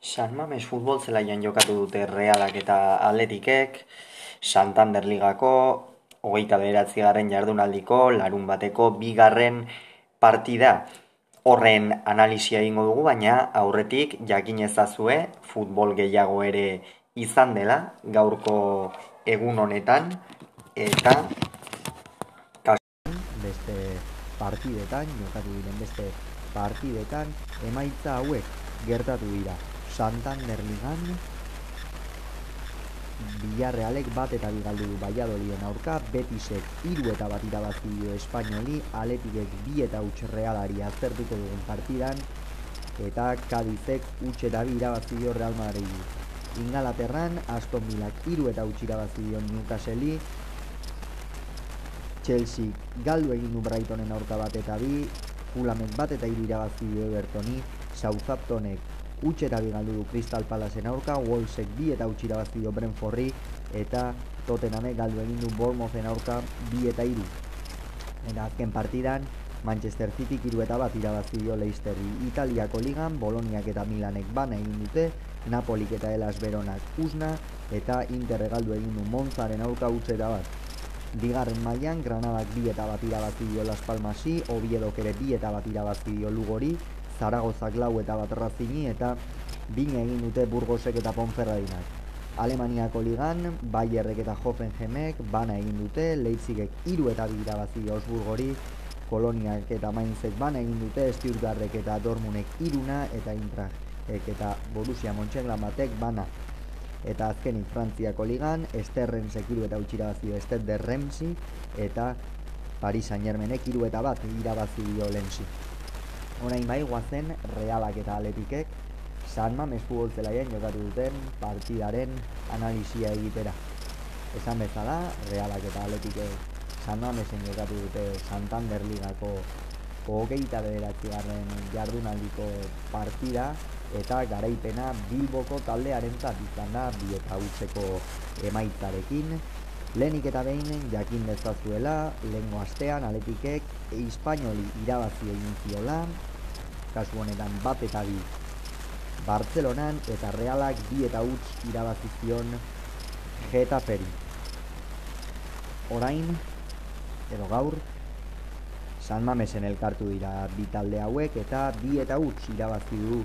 San Mames futbol zelaian jokatu dute Realak eta Atletikek, Santander Ligako, hogeita bederatzi garren jardunaldiko, larun bateko, bigarren partida. Horren analizia egingo dugu, baina aurretik jakin ezazue futbol gehiago ere izan dela, gaurko egun honetan, eta beste partidetan, jokatu diren beste partidetan, emaitza hauek gertatu dira. Santander Ligan. Villarrealek bat eta bigaldu du Valladoliden aurka, Betisek hiru eta bat irabazi dio Espainoli, Aletikek bi eta huts realari aztertuko dugun partidan, eta Kadizek huts eta bi irabazi dio Real Madrid. Ingalaterran, Aston Villak hiru eta huts irabazi dio Newcastle Chelsea galdu egin du Brightonen aurka bat eta bi, Fulamek bat eta hiru irabazi dio Evertoni, Southamptonek utxe eta bigaldu du Crystal Palaceen aurka, Wolvesek bi eta utxira bazio Brentforri, eta Tottenhamek galdu egin du Bournemouthen aurka bi eta iru. Eta azken partidan, Manchester City kiru eta bat irabazio Leicesteri Italiako ligan, Boloniak eta Milanek bana egin dute, Napolik eta Elas Beronak usna, eta Inter galdu egin du Monzaren aurka utxe eta bat. Bigarren mailan Granadak bi eta bat irabazio Las Palmasi, Obiedok ere bi eta bat irabazio Lugori, Zaragozak lau eta bat razini eta bine egin dute Burgosek eta Ponferradinak. Alemaniako ligan, Bayerrek eta Hoffenheimek bana egin dute, Leitzigek iru eta bira bazi Osburgori, Koloniak eta Mainzek bana egin dute, Estiurgarrek eta Dormunek iruna eta Intrahek eta Borussia Mönchengladbachek bana. Eta azkenik Frantziako ligan, Esterren sekiru eta utxira bazio Estet de Remsi eta Paris Saint Germainek iru eta bat irabazio Lensi. Horain bai, guazen, realak eta aletikek, San Mames futbol zelaien jokatu duten partidaren analizia egitera. Esan bezala, realak eta aletikek San Mamesen jokatu dute Santander Ligako hogeita bederatzi garren jardunaldiko partida eta garaipena Bilboko taldearen izan da bi eta utzeko emaitzarekin. Lehenik eta behin jakin dezazuela, lehenko astean aletikek Espainoli irabazi egin ziola, kasu honetan bat eta bi Bartzelonan eta Realak bi eta huts irabazizion Getaperi Orain, edo gaur, San Mamesen elkartu dira bi talde hauek eta bi eta huts irabazi du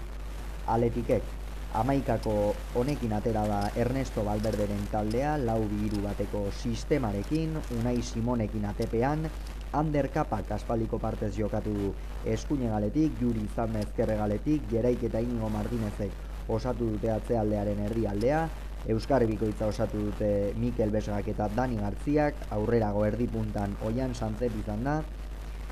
aletikek. Amaikako honekin atera da Ernesto Valverderen taldea, lau bihiru bateko sistemarekin, Unai Simonekin atepean, Ander Kapak aspaldiko partez jokatu du. Eskuine galetik, Juri Zanme ezkerre galetik, Geraik eta Inigo Martinezek osatu dute atzealdearen herri aldea, Euskar Bikoitza osatu dute Mikel Besgak eta Dani Gartziak, aurrerago erdi puntan Oian Sanzep izan da,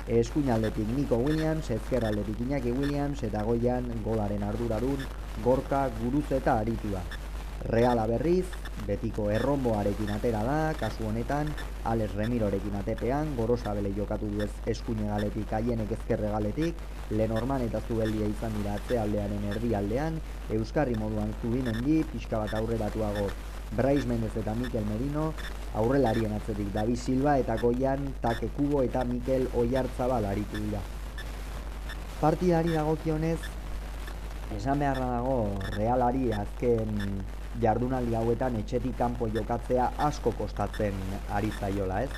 eskuin aldetik Nico Williams, ezker Iñaki Williams, eta goian golaren ardurarun Gorka Guruzeta aritu da. Reala berriz, betiko erromboarekin atera da, kasu honetan, Alex Remirorekin atepean, Gorosabele jokatu du eskuine galetik, haienek ezkerre galetik, Lenorman eta Zubeldia izan dira atzealdearen erdi aldean, Euskarri moduan Zubimendi, pixka bat aurreratuago Brais Mendez eta Mikel Merino, aurrelarien atzetik David Silva eta goian Take Kubo eta Mikel Oiartzabal aritu dira. Partidari dagokionez, esan beharra dago realari azken jardunaldi hauetan etxetik kanpo jokatzea asko kostatzen ari zaiola, ez?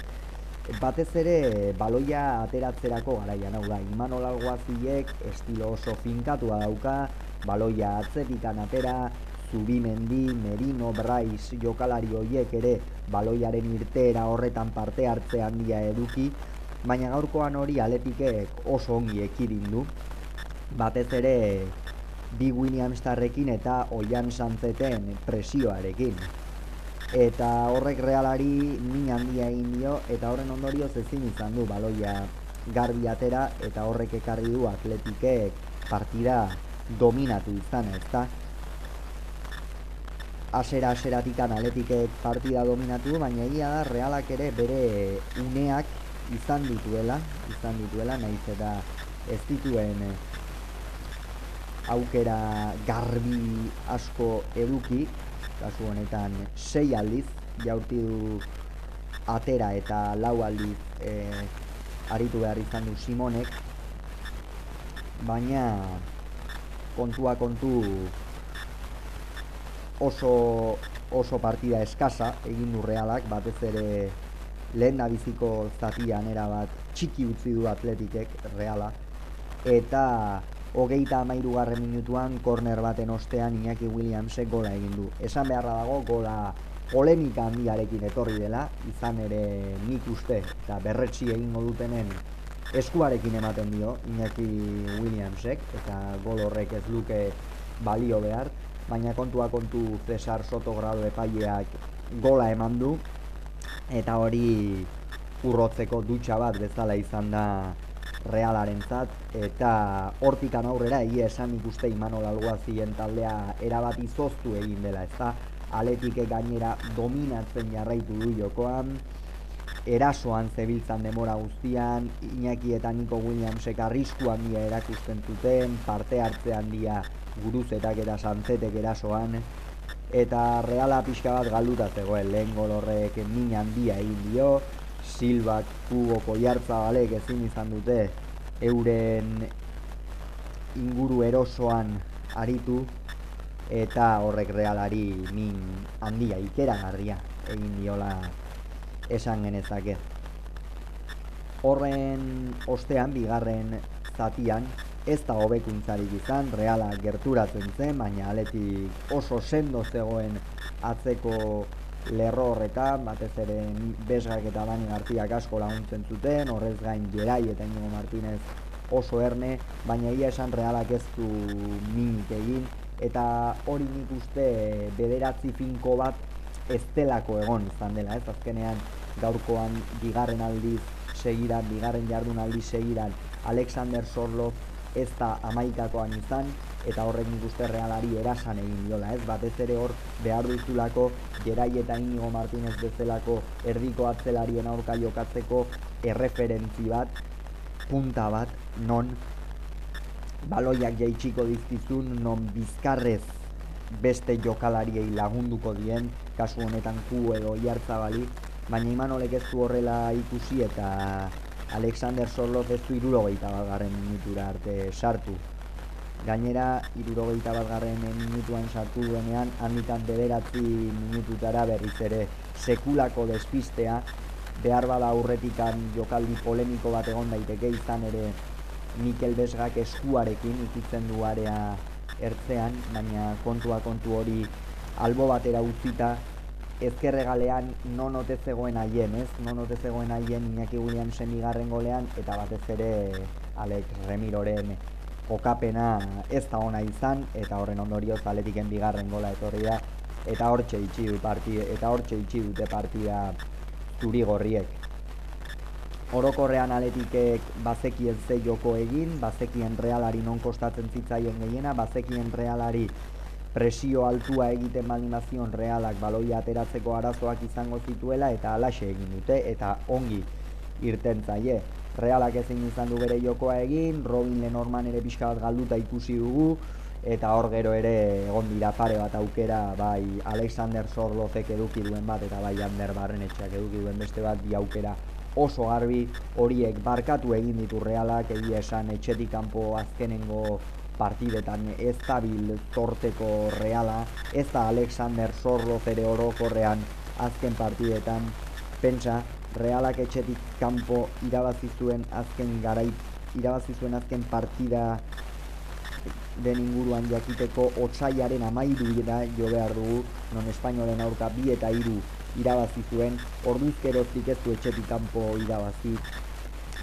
Batez ere baloia ateratzerako garaian hau da, Imanol Alguaziek estilo oso finkatua dauka, baloia atzetikan atera, Zubimendi, Merino, Brais, jokalari hoiek ere baloiaren irteera horretan parte hartze handia eduki, baina gaurkoan hori aletikek oso ongi ekidin du. Batez ere bi Williamstarrekin eta Oian Sanzeten presioarekin. Eta horrek realari min handia egin dio eta horren ondorioz ezin izan du baloia garbi atera eta horrek ekarri du atletikek partida dominatu izan ez da. Asera aseratikan atletikek partida dominatu baina egia da realak ere bere uneak izan dituela, izan dituela, nahiz eta ez dituen aukera garbi asko eduki, kasu honetan sei aldiz, jaurti du atera eta lau aldiz e, aritu behar izan du Simonek, baina kontua kontu oso, oso partida eskasa egin du realak, batez ere lehen biziko zatian bat txiki utzi du atletikek reala, eta hogeita amairu garren minutuan korner baten ostean Iñaki Williamsek gola egin du. Esan beharra dago gola polemika handiarekin etorri dela, izan ere nik uste eta berretsi egingo dutenen eskuarekin ematen dio Iñaki Williamsek eta gol horrek ez luke balio behar, baina kontua kontu Cesar Soto grado epaileak gola eman du eta hori urrotzeko dutxa bat bezala izan da realaren zat, eta hortikan aurrera egia esan ikuste Imanol Alguazien taldea erabat izoztu egin dela, ez da? Aletik gainera dominatzen jarraitu du jokoan, erasoan zebiltzan demora guztian, Iñaki eta Niko Williamsek arrisku handia erakusten zuten, parte hartze handia guruzetak eta santzetek erasoan, eta reala pixka bat galduta zegoen lehen golorrek min handia egin dio, Silbak, Kubo, Koiartza, balek ezin izan dute euren inguru erosoan aritu eta horrek realari min handia ikeragarria egin diola esan genezake. Horren ostean, bigarren zatian, ez da hobekuntzarik izan, reala gerturatzen zen, baina aletik oso sendo zegoen atzeko lerro horretan, batez ere besgak eta bani gartiak asko laguntzen zuten, horrez gain Gerai eta Inigo Martinez oso erne, baina ia esan realak ez du minik egin, eta hori nik uste bederatzi finko bat ez delako egon izan dela, ez? Azkenean gaurkoan bigarren aldiz segiran, bigarren jardun aldiz segiran, Alexander Sorlov ez da amaikakoan izan, eta horrek nik uste realari erasan egin diola, ez? Batez ere hor behar duzulako Gerai eta Inigo Martinez bezalako erdiko atzelarien aurka jokatzeko erreferentzi bat, punta bat, non baloiak jaitsiko dizkizun, non bizkarrez beste jokalariei lagunduko dien, kasu honetan ku edo jartza bali, baina imanolek ez du horrela ikusi eta Alexander Sorloz ez du irurogeita bat garren minutura arte sartu. Gainera, irurogeita bat garren minutuan sartu duenean, handikan bederatzi minututara berriz ere sekulako despistea, behar bada aurretikan jokaldi polemiko bat egon daiteke izan ere Mikel Besgak eskuarekin ikitzen du area ertzean, baina kontua kontu hori albo batera utzita ezkerre galean non ote zegoen haien, ez? Non ote zegoen haien Iñaki Williamsen igarren golean eta batez ere Alex Remiroren kokapena ez da ona izan eta horren ondorioz Atletiken bigarren gola etorri da eta hortxe itxi du partida eta hortxe itxi dute partida zuri gorriek. Orokorrean Atletikek bazekien ze joko egin, bazekien realari non kostatzen zitzaion gehiena, bazekien realari presio altua egiten baldin realak baloia ateratzeko arazoak izango zituela eta alaxe egin dute eta ongi irten zaie. Realak ezin izan du bere jokoa egin, Robin Lenorman ere pixka bat galduta ikusi dugu, eta hor gero ere egon dira pare bat aukera, bai Alexander Sorlozek eduki duen bat, eta bai Ander Barrenetxeak eduki duen beste bat, bi aukera oso garbi horiek barkatu egin ditu realak, egia esan etxetik kanpo azkenengo partidetan ez da bil torteko reala, ez da Alexander Sorloz ere orokorrean azken partidetan, pentsa, Realak etxetik kanpo irabazi zuen azken garai irabazi zuen azken partida den inguruan jakiteko otsaiaren amairu da jo behar dugu. Non espainolen aurka bi eta hiru irabazi zuen orduzkeroztik ez du etxetik kanpo irabazi.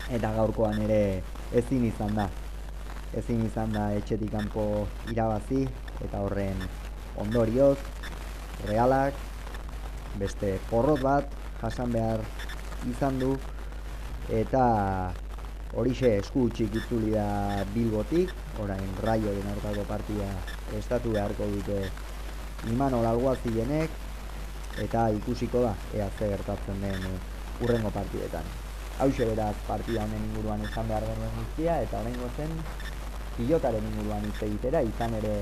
Eta gaurkoan ere ezin izan da ezin izan da etxetik kanpo irabazi eta horren ondorioz realak beste porrot bat jasan behar izan du. Eta horixe esku txik itzuli da bilbotik orain raio den aurkako partida estatu beharko dute imano lalguazienek eta ikusiko da ea ze gertatzen den uh, urrengo partidetan. Hause beraz partida honen inguruan izan behar genuen guztia eta horrengo zen pilotaren inguruan hitz egitera izan ere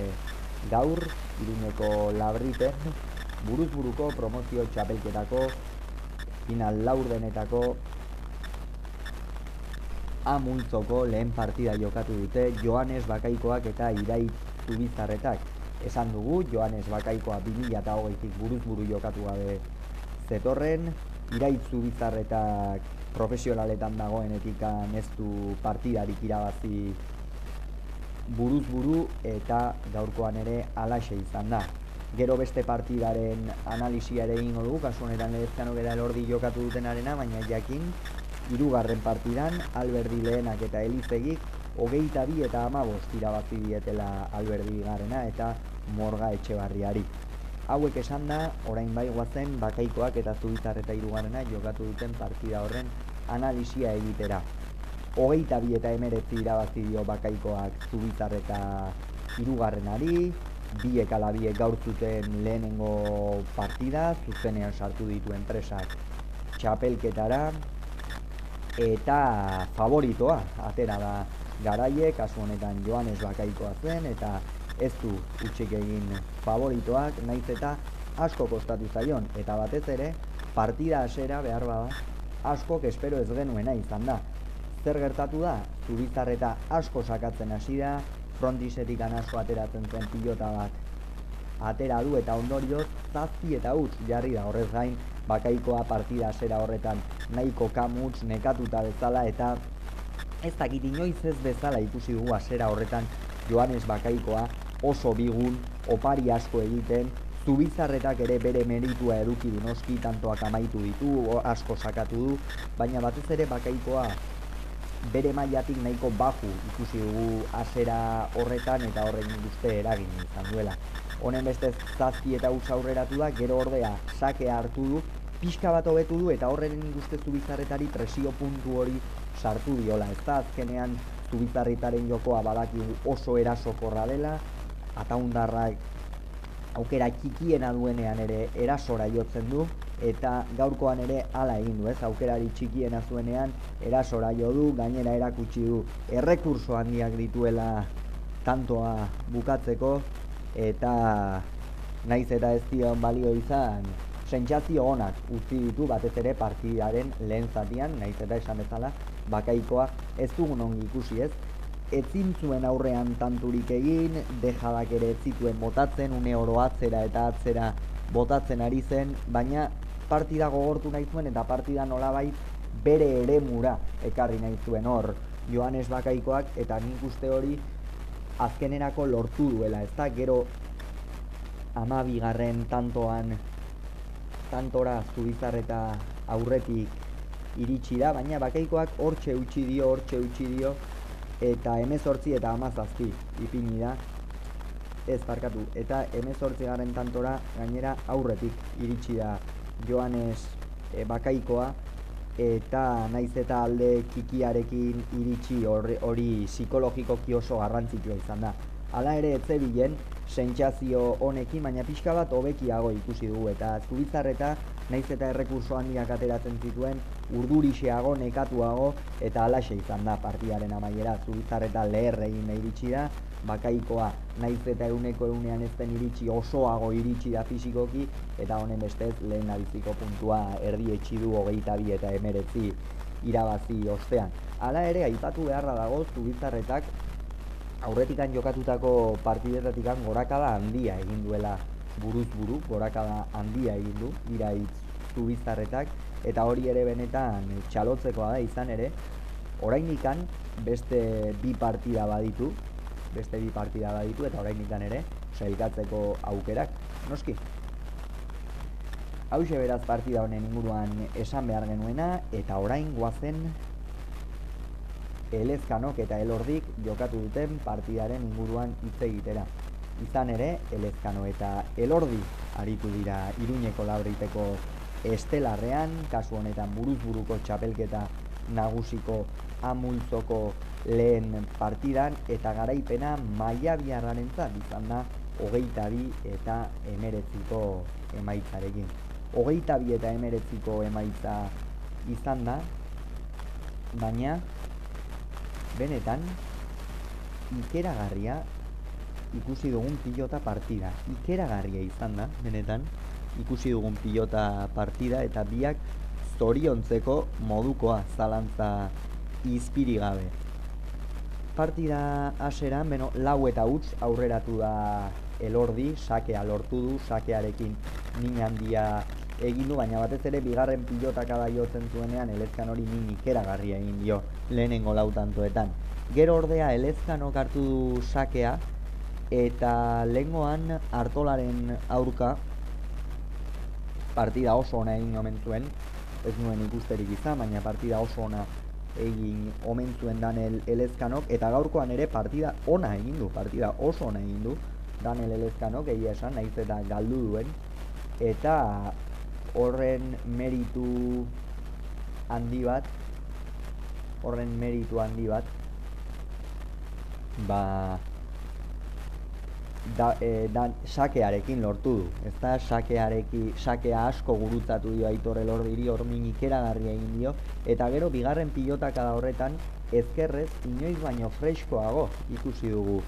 gaur iruneko labriten buruz buruko promozio txapelketako final laurdenetako amultzoko lehen partida jokatu dute Joanes Bakaikoak eta Irai Zubizarretak. esan dugu, Joanes Bakaikoa 2008-tik buruz buru jokatu gabe zetorren, iraitzu bizarretak profesionaletan dagoenetik ez du partidarik irabazi buruz buru eta gaurkoan ere alaxe izan da. Gero beste partidaren analisia ere ingo dugu, kasu honetan lehezkano bera elordi jokatu dutenarena, baina jakin, hirugarren partidan, Alberdi lehenak eta Elizegik, hogeita bi eta amabost irabazi dietela Alberdi garena eta morga etxe barriari. Hauek esan da, orain bai guazen, bakaikoak eta zubizar eta irugarrena jokatu duten partida horren analisia egitera. Hogeita bi eta emeretzi irabazi dio bakaikoak zubizar eta irugarrenari, biek ala biek gaur zuten lehenengo partida, zuzenean sartu ditu enpresak txapelketara, eta favoritoa, atera da garaie, kasu honetan Joanes Bakaikoa zen eta ez du utxik egin favoritoak, naiz eta asko kostatu zaion. Eta batez ere partida hasera behar bada askok espero ez genuena izan da. Zer gertatu da? Zubizarreta asko sakatzen hasi da, frontisetik anasko ateratzen zen pilota bat atera du eta ondorioz zazpi eta utz jarri da horrez gain bakaikoa partida zera horretan nahiko kamutz nekatuta bezala eta ez dakit inoiz ez bezala ikusi dugu azera horretan Joanes Bakaikoa oso bigun, opari asko egiten, zubizarretak ere bere meritua eduki du noski, tantoak amaitu ditu, asko sakatu du, baina batez ere Bakaikoa bere mailatik nahiko baju ikusi dugu azera horretan eta horren guzte eragin izan duela. Honen beste zazki eta uz aurreratu da, gero ordea sake hartu du, pixka bat hobetu du eta horren guzte zubizarretari presio puntu hori sartu diola. Ez da azkenean zubizarritaren jokoa badaki oso erasokorra dela, ataundarrak aukera txikiena duenean ere erasora jotzen du, eta gaurkoan ere hala egin du, ez? Aukerari txikiena zuenean erasora jo du, gainera erakutsi du errekurso handiak dituela tantoa bukatzeko, eta naiz eta ez dion balio izan, sentsazio onak utzi ditu batez ere partidaren lehen zatian, naiz eta esan bezala, bakaikoa. Ez dugun ongi ikusi ez, ezin zuen aurrean tanturik egin, dejadak ere ez zituen botatzen, une oro atzera eta atzera botatzen ari zen, baina partida gogortu nahi zuen eta partida nolabait bere ere mura ekarri nahi zuen. Hor Joanes Bakaikoak eta nik uste hori azkenerako lortu duela, ez da gero amabigarren tantoan tantora zubizar eta aurretik iritsi da, baina bakaikoak hortxe utzi dio, hortxe utzi dio, eta emezortzi eta amazazpi ipini da, ez parkatu, eta emezortzi garen tantora gainera aurretik iritsi da Joanes e, bakaikoa, eta naiz eta alde kikiarekin iritsi hori psikologikoki oso garrantzitsua izan da. Hala ere etze bilen, sentsazio honekin, baina pixka bat hobekiago ikusi dugu eta zubizarreta naiz eta errekurso handiak ateratzen zituen urdurixeago, nekatuago eta alaxe izan da partidaren amaiera zubizarreta leher egin iritsi da bakaikoa naiz eta euneko eunean ez den iritsi osoago iritsi da fizikoki eta honen bestez lehen abiziko puntua erdi etxidu hogeita bi eta emeretzi irabazi ostean. Hala ere, aipatu beharra dago zubizarretak aurretikan jokatutako partidetatikan gorakada handia egin duela buruz buru, gorakada handia egin du, iraitz zubizarretak, eta hori ere benetan txalotzekoa da izan ere, orain ikan beste bi partida baditu, beste bi partida baditu, eta orain ikan ere, sailkatzeko aukerak, noski. Hau beraz partida honen inguruan esan behar genuena, eta orain guazen elezkanok eta elordik jokatu duten partidaren inguruan hitz egitera. Izan ere, elezkano eta elordi aritu dira iruñeko labriteko estelarrean, kasu honetan buruz buruko txapelketa nagusiko amultzoko lehen partidan, eta garaipena maia biarraren izan da hogeita bi eta emeretziko emaitzarekin. Hogeita bi eta emeretziko emaitza izan da, baina benetan ikeragarria ikusi dugun pilota partida. Ikeragarria izan da, benetan, ikusi dugun pilota partida eta biak zoriontzeko modukoa zalantza izpiri gabe. Partida aseran, beno, lau eta utz aurreratu da elordi sakea lortu du, sakearekin min handia egin du, baina batez ere bigarren pilotaka da jotzen zuenean elezkan hori min ikeragarria egin dio lehenengo lautantoetan. Gero ordea elezkanok hartu du sakea eta lehengoan hartolaren aurka partida oso ona egin omen zuen, ez nuen ikusterik izan, baina partida oso ona egin omen zuen Daniel Elezkanok, eta gaurkoan ere partida ona egin du, partida oso ona egin du Daniel Elezkanok, egia esan, nahiz eta galdu duen, eta horren meritu handi bat, horren meritu handi bat, ba, da, e, sakearekin lortu du. Ez da, sakearekin, sakea asko gurutzatu dio aitor elordiri, hor ikeragarria egin dio, eta gero bigarren pilotaka da horretan, ezkerrez, inoiz baino freskoago ikusi dugu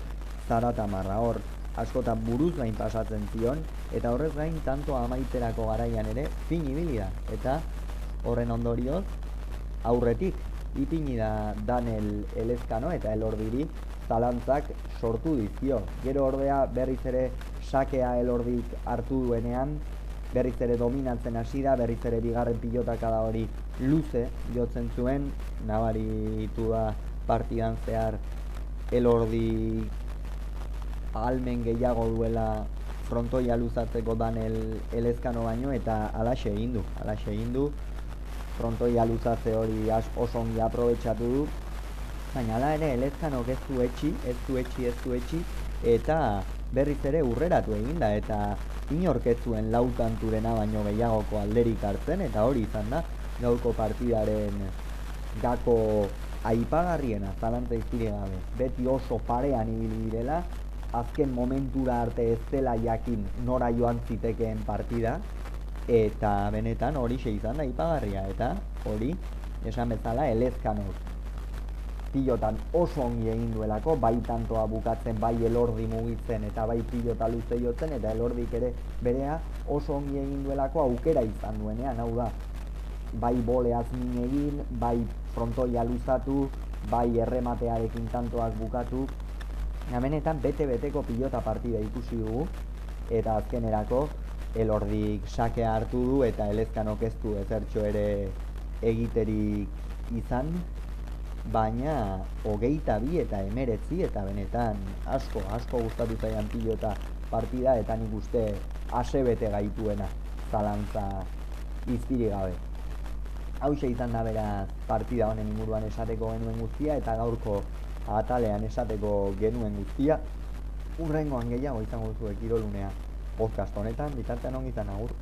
zarata marra. Hor, askotan buruz gain pasatzen zion, eta horrez gain tanto amaiterako garaian ere, fin ibili da, eta horren ondorioz, aurretik, ipini da Danel Elezkano eta elordiri, zalantzak sortu dizio. Gero ordea berriz ere sakea elordik hartu duenean, berriz ere dominatzen hasi da, berriz ere bigarren pilotaka da hori luze jotzen zuen, nabaritu da partidan zehar elordi almen gehiago duela frontoia luzatzeko dan el, elezkano baino eta alaxe egin du, alaxe egin du frontoia luzatze hori oso ongi aprobetsatu du baina ala ere elezkanok ez du etxi, ez du etxi, ez du etxi, eta berriz ere urreratu egin da, eta inorketzuen laukanturena baino gehiagoko alderik hartzen, eta hori izan da, gaurko partidaren gako aipagarriena, zalantza iztire gabe, beti oso parean ibili direla, azken momentura arte ez dela jakin nora joan zitekeen partida, eta benetan hori izan da aipagarria, eta hori, esan bezala, elezkanok pilotan oso ongi egin duelako, bai tantoa bukatzen, bai elordi mugitzen eta bai pilota luze jotzen eta elordik ere berea oso ongi egin duelako aukera izan duenean, hau da, bai boleaz min egin, bai frontoia luzatu, bai errematearekin tantoak bukatu, Hemenetan bete-beteko pilota partida ikusi dugu eta azkenerako elordik sakea hartu du eta elezkanok ez du ezertxo ere egiterik izan baina hogeita bi eta emeretzi eta benetan asko, asko gustatu zaian pilota partida eta nik uste ase bete gaituena zalantza izpiri gabe. Hau izan da beraz partida honen inguruan esateko genuen guztia eta gaurko atalean esateko genuen guztia. Urrengoan gehiago izango zuek kirolunea podcast honetan, bitartean ongizan agur.